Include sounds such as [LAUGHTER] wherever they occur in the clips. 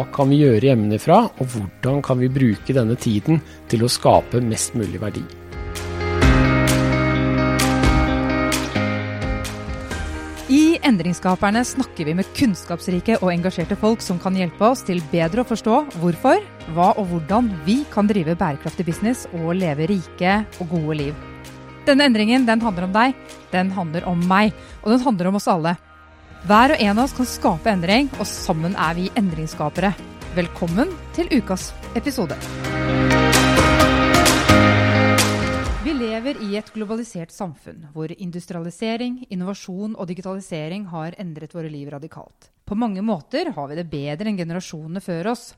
hva kan vi gjøre hjemmefra, og hvordan kan vi bruke denne tiden til å skape mest mulig verdi. I Endringsskaperne snakker vi med kunnskapsrike og engasjerte folk som kan hjelpe oss til bedre å forstå hvorfor, hva og hvordan vi kan drive bærekraftig business og leve rike og gode liv. Denne endringen den handler om deg, den handler om meg, og den handler om oss alle. Hver og en av oss kan skape endring, og sammen er vi endringsskapere. Velkommen til ukas episode. Vi lever i et globalisert samfunn hvor industrialisering, innovasjon og digitalisering har endret våre liv radikalt. På mange måter har vi det bedre enn generasjonene før oss.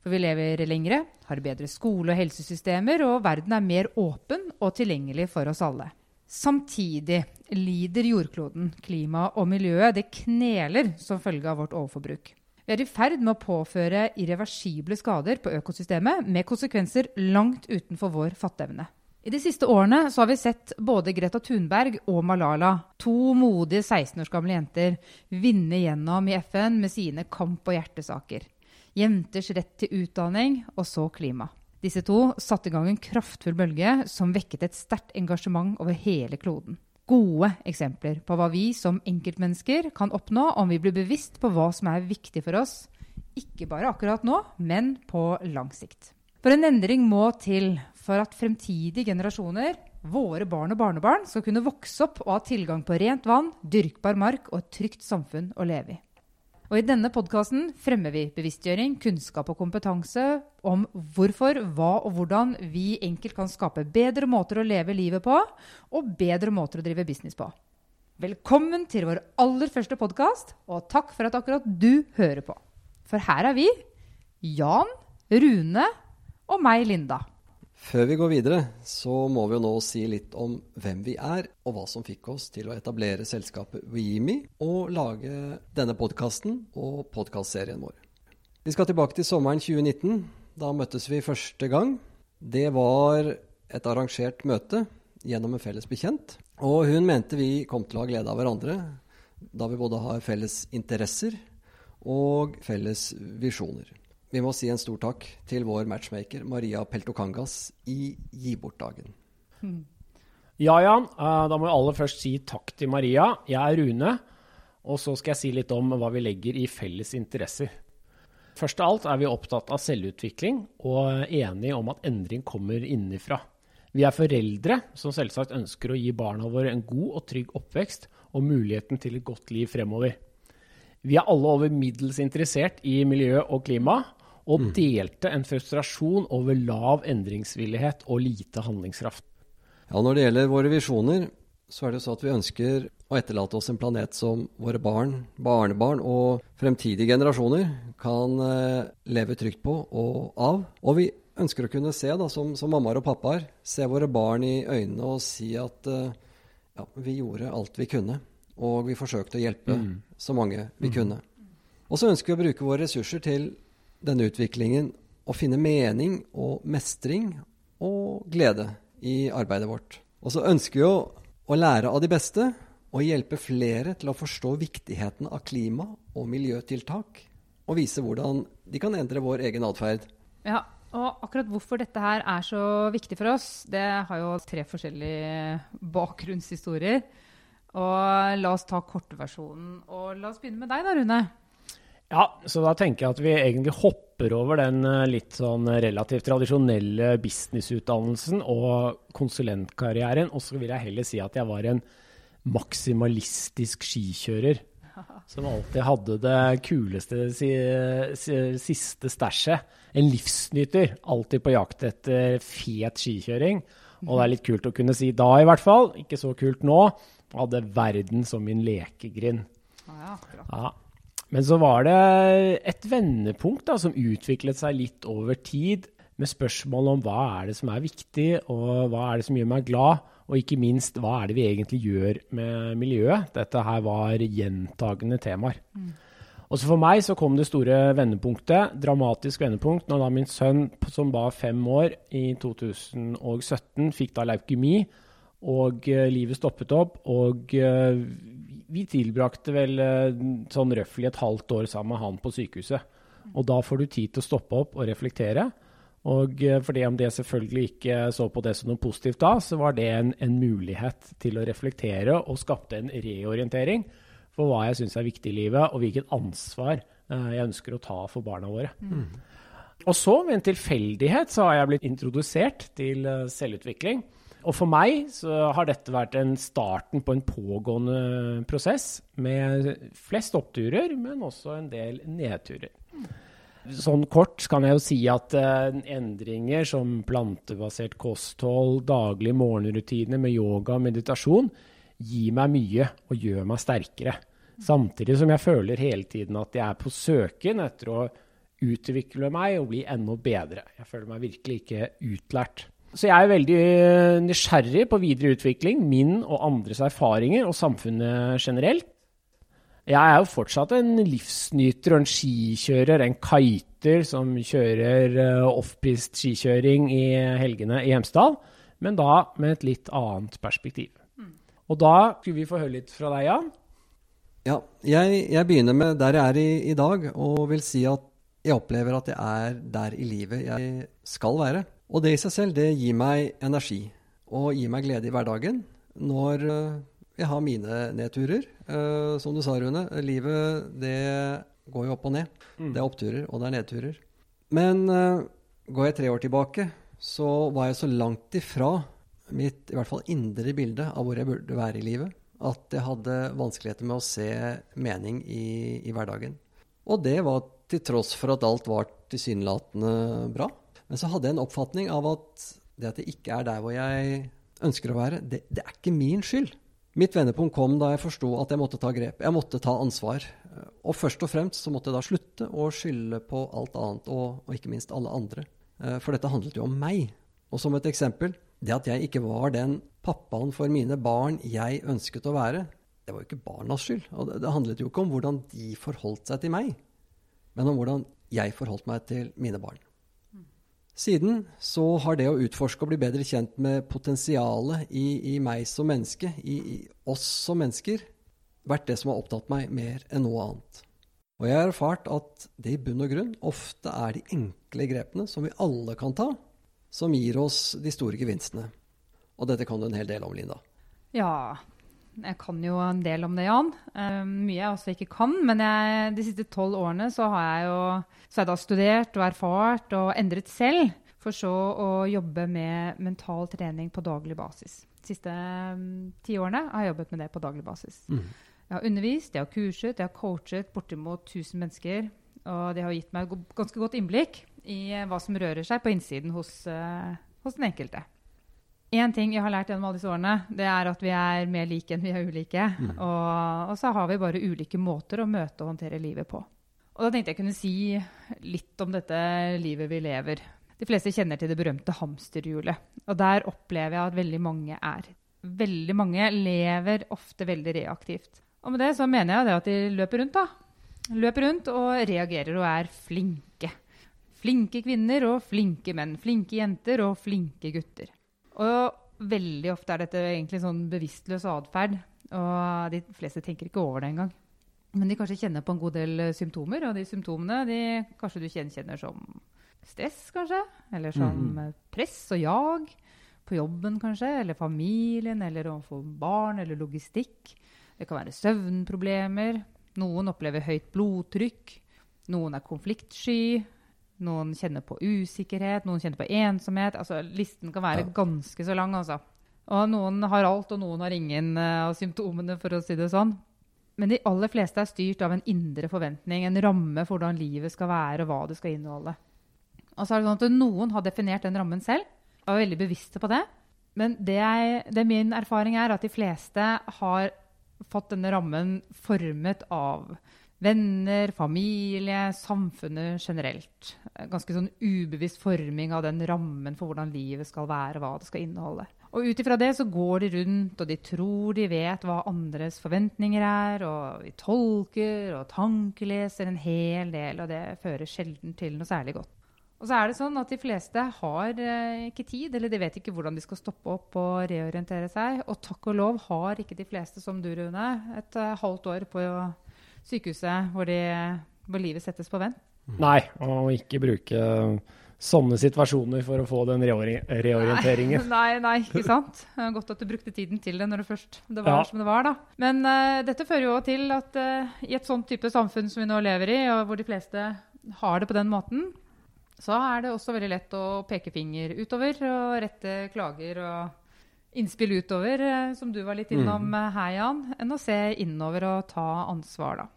For vi lever lengre, har bedre skole- og helsesystemer, og verden er mer åpen og tilgjengelig for oss alle. Samtidig lider jordkloden, klimaet og miljøet det kneler som følge av vårt overforbruk. Vi er i ferd med å påføre irreversible skader på økosystemet med konsekvenser langt utenfor vår fatteevne. I de siste årene har vi sett både Greta Thunberg og Malala, to modige 16 års gamle jenter, vinne gjennom i FN med sine kamp- og hjertesaker. Jenters rett til utdanning, og så klima. Disse to satte i gang en kraftfull bølge som vekket et sterkt engasjement over hele kloden. Gode eksempler på hva vi som enkeltmennesker kan oppnå om vi blir bevisst på hva som er viktig for oss, ikke bare akkurat nå, men på lang sikt. For en endring må til for at fremtidige generasjoner, våre barn og barnebarn, skal kunne vokse opp og ha tilgang på rent vann, dyrkbar mark og et trygt samfunn å leve i. Og I denne podkasten fremmer vi bevisstgjøring, kunnskap og kompetanse om hvorfor, hva og hvordan vi enkelt kan skape bedre måter å leve livet på, og bedre måter å drive business på. Velkommen til vår aller første podkast, og takk for at akkurat du hører på. For her er vi, Jan, Rune og meg, Linda. Før vi går videre, så må vi jo nå si litt om hvem vi er, og hva som fikk oss til å etablere selskapet WeMe og lage denne podkasten og podkastserien vår. Vi skal tilbake til sommeren 2019. Da møttes vi første gang. Det var et arrangert møte gjennom en felles bekjent. Og hun mente vi kom til å ha glede av hverandre, da vi både har felles interesser og felles visjoner. Vi må si en stor takk til vår matchmaker Maria Peltokangas i Gi bort-dagen. Ja, Jan. eh, Da må vi aller først si takk til Maria. Jeg er Rune. Og så skal jeg si litt om hva vi legger i felles interesser. Først av alt er vi opptatt av selvutvikling og enige om at endring kommer innenfra. Vi er foreldre som selvsagt ønsker å gi barna våre en god og trygg oppvekst og muligheten til et godt liv fremover. Vi er alle over middels interessert i miljø og klima, og delte en frustrasjon over lav endringsvillighet og lite handlingskraft. Ja, Når det gjelder våre visjoner, så er det så at vi ønsker å etterlate oss en planet som våre barn, barnebarn og fremtidige generasjoner kan eh, leve trygt på og av. Og vi ønsker å kunne se, da, som, som mammaer og pappaer, se våre barn i øynene og si at eh, ja, vi gjorde alt vi kunne. Og vi forsøkte å hjelpe så mange vi kunne. Og så ønsker vi å bruke våre ressurser til denne utviklingen og finne mening og mestring og glede i arbeidet vårt. Og så ønsker vi å, å lære av de beste og hjelpe flere til å forstå viktigheten av klima- og miljøtiltak, og vise hvordan de kan endre vår egen atferd. Ja, og akkurat hvorfor dette her er så viktig for oss, det har jo tre forskjellige bakgrunnshistorier. Og la oss ta kortversjonen. Og la oss begynne med deg da, Rune. Ja, så da tenker jeg at vi egentlig hopper over den eh, litt sånn relativt tradisjonelle businessutdannelsen og konsulentkarrieren, og så vil jeg heller si at jeg var en maksimalistisk skikjører. [LAUGHS] Som alltid hadde det kuleste si, si, siste stæsjet. En livsnyter. Alltid på jakt etter fet skikjøring. Og det er litt kult å kunne si da, i hvert fall. Ikke så kult nå. Hadde verden som min lekegrind. Ja. Men så var det et vendepunkt da, som utviklet seg litt over tid, med spørsmål om hva er det som er viktig, og hva er det som gjør meg glad, og ikke minst hva er det vi egentlig gjør med miljøet. Dette her var gjentagende temaer. Og så for meg så kom det store vendepunktet, dramatisk vendepunkt, når da min sønn som var fem år i 2017 fikk da leukemi, og eh, livet stoppet opp, og eh, vi tilbrakte vel eh, sånn røftlig et halvt år sammen med han på sykehuset. Og da får du tid til å stoppe opp og reflektere. Og for fordi om det selvfølgelig ikke så på det som noe positivt da, så var det en, en mulighet til å reflektere og skapte en reorientering for hva jeg syns er viktig i livet, og hvilket ansvar eh, jeg ønsker å ta for barna våre. Mm. Og så, ved en tilfeldighet, så har jeg blitt introdusert til eh, selvutvikling. Og for meg så har dette vært en starten på en pågående prosess med flest oppturer, men også en del nedturer. Sånn kort kan jeg jo si at uh, endringer som plantebasert kosthold, daglige morgenrutiner med yoga og meditasjon gir meg mye og gjør meg sterkere. Samtidig som jeg føler hele tiden at jeg er på søken etter å utvikle meg og bli enda bedre. Jeg føler meg virkelig ikke utlært. Så jeg er veldig eh, nysgjerrig på videre utvikling, min og andres erfaringer og samfunnet generelt. Jeg er jo fortsatt en livsnyter og en skikjører, en kiter som kjører uh, offpist skikjøring i helgene i Hemsedal, men da med et litt annet perspektiv. Mm. Og da skulle vi få høre litt fra deg, Jan. Ja, jeg, jeg begynner med der jeg er i, i, dag, og vil si at jeg opplever at jeg er der i livet jeg skal være. Og det i seg selv, det gir meg energi og gir meg glede i hverdagen når uh, jeg har mine nedturer. Uh, som du sa, Rune, livet det går jo opp og ned. Mm. Det er oppturer, og det er nedturer. Men uh, går jeg tre år tilbake, så var jeg så langt ifra mitt i hvert fall indre bilde av hvor jeg burde være i livet, at jeg hadde vanskeligheter med å se mening i, i hverdagen. Og det var til tross for at alt var tilsynelatende bra. Men så hadde jeg en oppfatning av at det at jeg ikke er der hvor jeg ønsker å være, det, det er ikke min skyld. Mitt vendepunkt kom da jeg forsto at jeg måtte ta grep. Jeg måtte ta ansvar. Og først og fremst så måtte jeg da slutte å skylde på alt annet, og, og, ikke minst alle andre. Eh, for dette handlet jo om meg. Og som et eksempel, det at jeg ikke var den pappaen for mine barn jeg ønsket å være, det var jo ikke barnas skyld. Og det, det handlet jo ikke om hvordan de forholdt seg til meg, men om hvordan jeg forholdt meg til mine barn. Siden så har det å utforske og bli bedre kjent med potensialet i, i meg som menneske, i, i, oss som mennesker, vært det som har opptatt meg mer enn noe annet. Og jeg har erfart at det i bunn og grunn ofte er de enkle grepene som vi alle kan ta, som gir oss de store gevinstene. Og dette kan du en hel del om, Linda. Ja, jeg kan jo en del om det, Jan. Uh, mye jeg også ikke kan. Men jeg, de siste tolv årene så har jeg jo så har jeg da studert og erfart og endret selv. For så å jobbe med mental trening på daglig basis. De siste um, ti årene har jeg jobbet med det på daglig basis. Mm. Jeg har undervist, jeg har kurset, jeg har coachet bortimot 1000 mennesker. Og det har gitt meg ganske godt innblikk i hva som rører seg på innsiden hos, uh, hos den enkelte. Én ting jeg har lært gjennom alle disse årene, det er at vi er mer like enn vi er ulike. Mm. Og, og, så har vi bare ulike måter å møte og håndtere livet på. Og da tenkte jeg kunne si litt om dette livet vi lever. De fleste kjenner til det berømte hamsterhjulet. Og der opplever jeg at veldig mange er. Veldig mange lever ofte veldig reaktivt. Og med det så mener jeg det at de løper rundt, da. Løper rundt og reagerer og er flinke. Flinke kvinner og flinke menn. Flinke jenter og flinke gutter. Og veldig ofte er dette egentlig sånn bevisstløs atferd. Og de fleste tenker ikke over det engang. Men de kanskje kjenner på en god del eh, symptomer, og de symptomene de kanskje du gjenkjenner som stress, kanskje. Eller som mm. press og jag på jobben, kanskje. Eller familien, eller overfor barn, eller logistikk. Det kan være søvnproblemer. Noen opplever høyt blodtrykk. Noen er konfliktsky. Noen kjenner på usikkerhet, noen kjenner på ensomhet. Altså, listen kan være ganske så lang. Altså. Og noen har alt, og noen har ingen uh, av symptomene, for å si det sånn. Men de aller fleste er styrt av en indre forventning, en ramme for hvordan livet skal være, og hva det skal inneholde. Og så er det sånn at Noen har definert den rammen selv, og er veldig bevisste på det. Men det, jeg, det min erfaring er at de fleste har fått denne rammen formet av venner, familie, samfunnet generelt. Ganske sånn ubevisst forming av den rammen for hvordan livet skal være, hva det skal inneholde. Og ut ifra det så går de rundt, og de tror de vet hva andres forventninger er, og de tolker og tankeleser en hel del, og det fører sjelden til noe særlig godt. Og så er det sånn at De fleste har eh, ikke tid, eller de vet ikke hvordan de skal stoppe opp og reorientere seg. Og takk og lov har ikke de fleste, som du, Rune, et uh, halvt år på sykehuset hvor, de, hvor, livet settes på vent. Nei, og ikke bruke sånne situasjoner for å få den reori reorienteringen. Nei, nei, ikke sant. Godt at du brukte tiden til det når det først det var Ja. som det var, da. Men uh, dette fører jo til at uh, i et sånt type samfunn som vi nå lever i, og hvor de fleste har det på den måten, så er det også veldig lett å peke finger utover og rette klager og innspill utover, eh, som du var litt innom mm. her, Jan, enn å se innover og ta ansvar, da.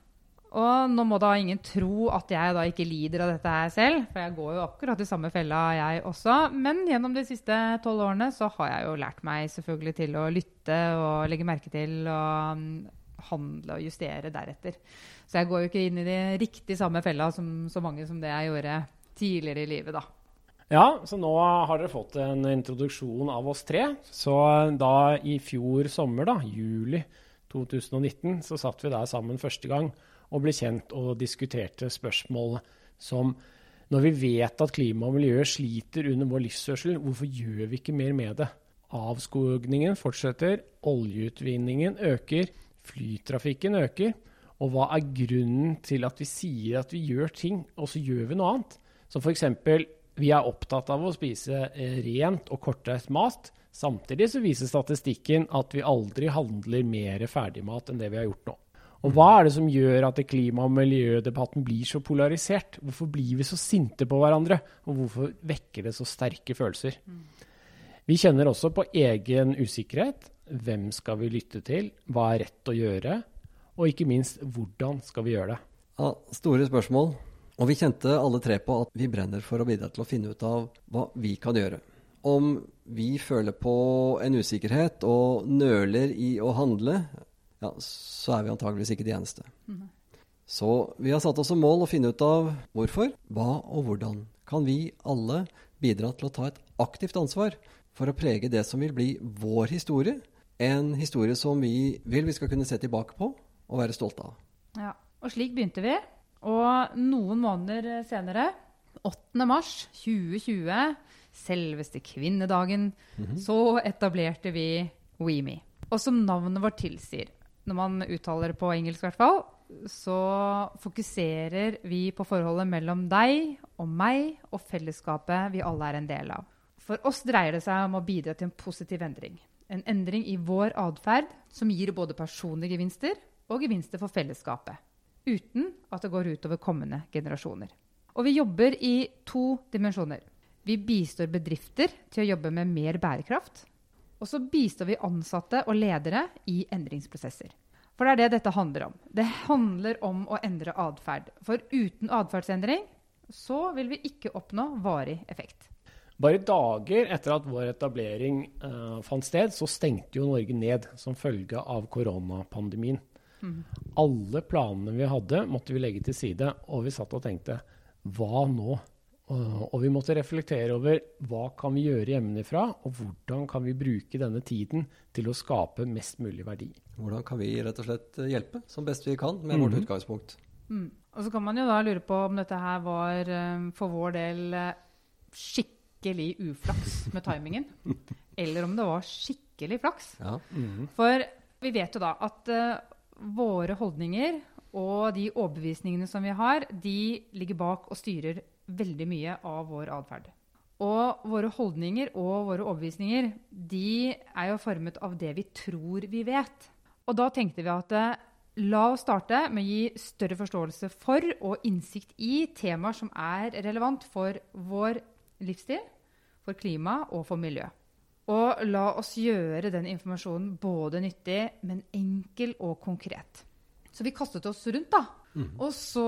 Og nå må da ingen tro at jeg da ikke lider av dette her selv, for jeg går jo akkurat i samme fella, jeg også. Men gjennom de siste tolv årene så har jeg jo lært meg selvfølgelig til å lytte og legge merke til og mm, handle og justere deretter. Så jeg går jo ikke inn i de riktig samme fella som så mange som det jeg gjorde tidligere i livet, da. Ja, så nå har dere fått en introduksjon av oss tre. Så da i fjor sommer, da, juli 2019, så satt vi der sammen første gang og ble kjent og diskuterte spørsmål som når vi vet at klima og miljø sliter under vår livsførsel, hvorfor gjør vi ikke mer med det? Avskogningen fortsetter, oljeutvinningen øker, flytrafikken øker. Og hva er grunnen til at vi sier at vi gjør ting, og så gjør vi noe annet? Som f.eks. vi er opptatt av å spise eh, rent og kortreist mat. Samtidig så viser statistikken at vi aldri handler mer ferdigmat enn det vi har gjort nå. Og hva er det som gjør at klima- og miljødebatten blir så polarisert? Hvorfor blir vi så sinte på hverandre, og hvorfor vekker det så sterke følelser? Vi kjenner også på egen usikkerhet. Hvem skal vi lytte til? Hva er rett å gjøre? Og ikke minst, hvordan skal vi gjøre det? Ja, store spørsmål. Og vi kjente alle tre på at vi brenner for å bidra til å finne ut av hva vi kan gjøre. Om vi føler på en usikkerhet og nøler i å handle, ja, så er vi antageligvis ikke de eneste. Så vi har satt oss som mål å finne ut av hvorfor, hva og hvordan kan vi alle bidra til å ta et aktivt ansvar for å prege det som vil bli vår historie, en historie som vi vil vi skal kunne se tilbake på og være stolte av. Ja, og slik begynte vi. Og noen måneder senere, 8. mars 2020, selveste kvinnedagen, så etablerte vi WeMe. Og som navnet vårt tilsier, når man uttaler det på engelsk i hvert fall, så fokuserer vi på forholdet mellom deg og meg og fellesskapet vi alle er en del av. For oss dreier det seg om å bidra til en positiv endring. En endring i vår atferd som gir både personlige gevinster og gevinster for fellesskapet. Uten at det går utover kommende generasjoner. Og vi jobber i to dimensjoner. Vi bistår bedrifter til å jobbe med mer bærekraft. Og så bistår vi ansatte og ledere i endringsprosesser. For det er det dette handler om. Det handler om å endre atferd. For uten atferdsendring så vil vi ikke oppnå varig effekt. Bare dager etter at vår etablering eh, fant sted, så stengte jo Norge ned som følge av koronapandemien. Alle planene vi hadde, måtte vi legge til side, og vi satt og tenkte hva nå? Og, vi måtte reflektere over hva kan vi gjøre hjemmefra, og hvordan kan vi bruke denne tiden til å skape mest mulig verdi. Hvordan kan vi rett og slett hjelpe som best vi kan med vårt utgangspunkt? Mm. Og så kan man jo da lure på om dette her var eh, for vår del eh, skikkelig uflaks med timingen. [LAUGHS] eller om det var skikkelig flaks. Ja. For vi vet jo da at eh, våre holdninger og de overbevisningene som vi har, de ligger bak og styrer veldig mye av vår atferd. Og våre holdninger og våre overbevisninger de er jo formet av det vi tror vi vet. Og da tenkte vi at eh, la oss starte med å gi større forståelse for og innsikt i temaer som er relevant for vår livsstil, for klima og for miljø. Og la oss gjøre den informasjonen både nyttig, men enkel og konkret. Så vi kastet oss rundt, da. Og så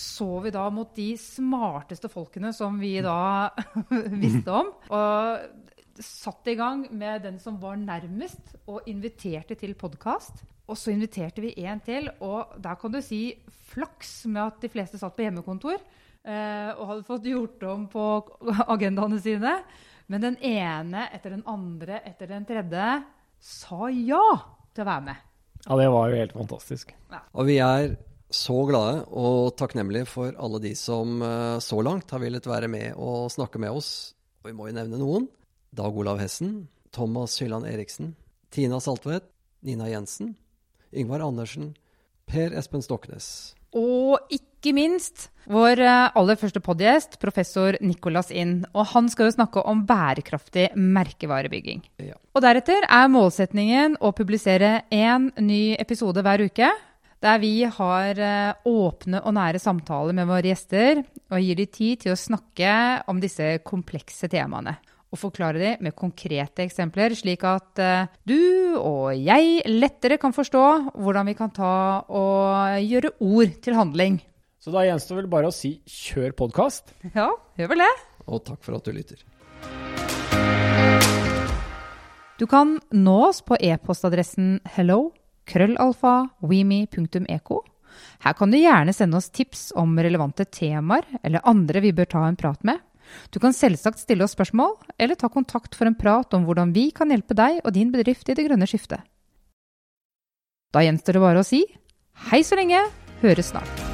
så vi da mot de smarteste folkene som vi da [LAUGHS] visste om. Og satte i gang med den som var nærmest, og inviterte til podkast. Og så inviterte vi en til, og der kan du si flaks med at de fleste satt på hjemmekontor eh, og hadde fått gjort om på agendaene sine. Men den ene etter den andre etter den tredje sa ja til å være med. Ja, det var jo helt fantastisk. Og vi er så glade og takknemlige for alle de som eh, så langt har villet være med og snakke med oss. Og vi må jo nevne noen. Dag Olav Hessen, Thomas Hylland Eriksen, Tina Saltvedt, Nina Jensen, Yngvar Andersen, Per Espen Stoknes. Og ikke minst vår eh, aller første podgjest, professor Nicolas Inn. Og han skal jo snakke om bærekraftig merkevarebygging. Ja. Og deretter er målsetningen å publisere én ny episode hver uke. Der vi har eh, åpne og nære samtaler med våre gjester og gir dem tid til å snakke om disse komplekse temaene. Og forklare dem med konkrete eksempler, slik at eh, du og jeg lettere kan forstå hvordan vi kan ta og gjøre ord til handling. Så da gjenstår vel bare å si kjør podkast. [LAUGHS] Ja, gjør vel det. Og takk for at du lytter. Du kan nå oss på e-postadressen hello krøllalfa weeme.eco. Her kan du gjerne sende oss tips om relevante temaer eller andre vi bør ta en prat med. Du kan selvsagt stille oss spørsmål, eller ta kontakt for en prat om hvordan vi kan hjelpe deg og din bedrift i det grønne skiftet. Da gjenstår det bare å si hei så lenge, høres snart.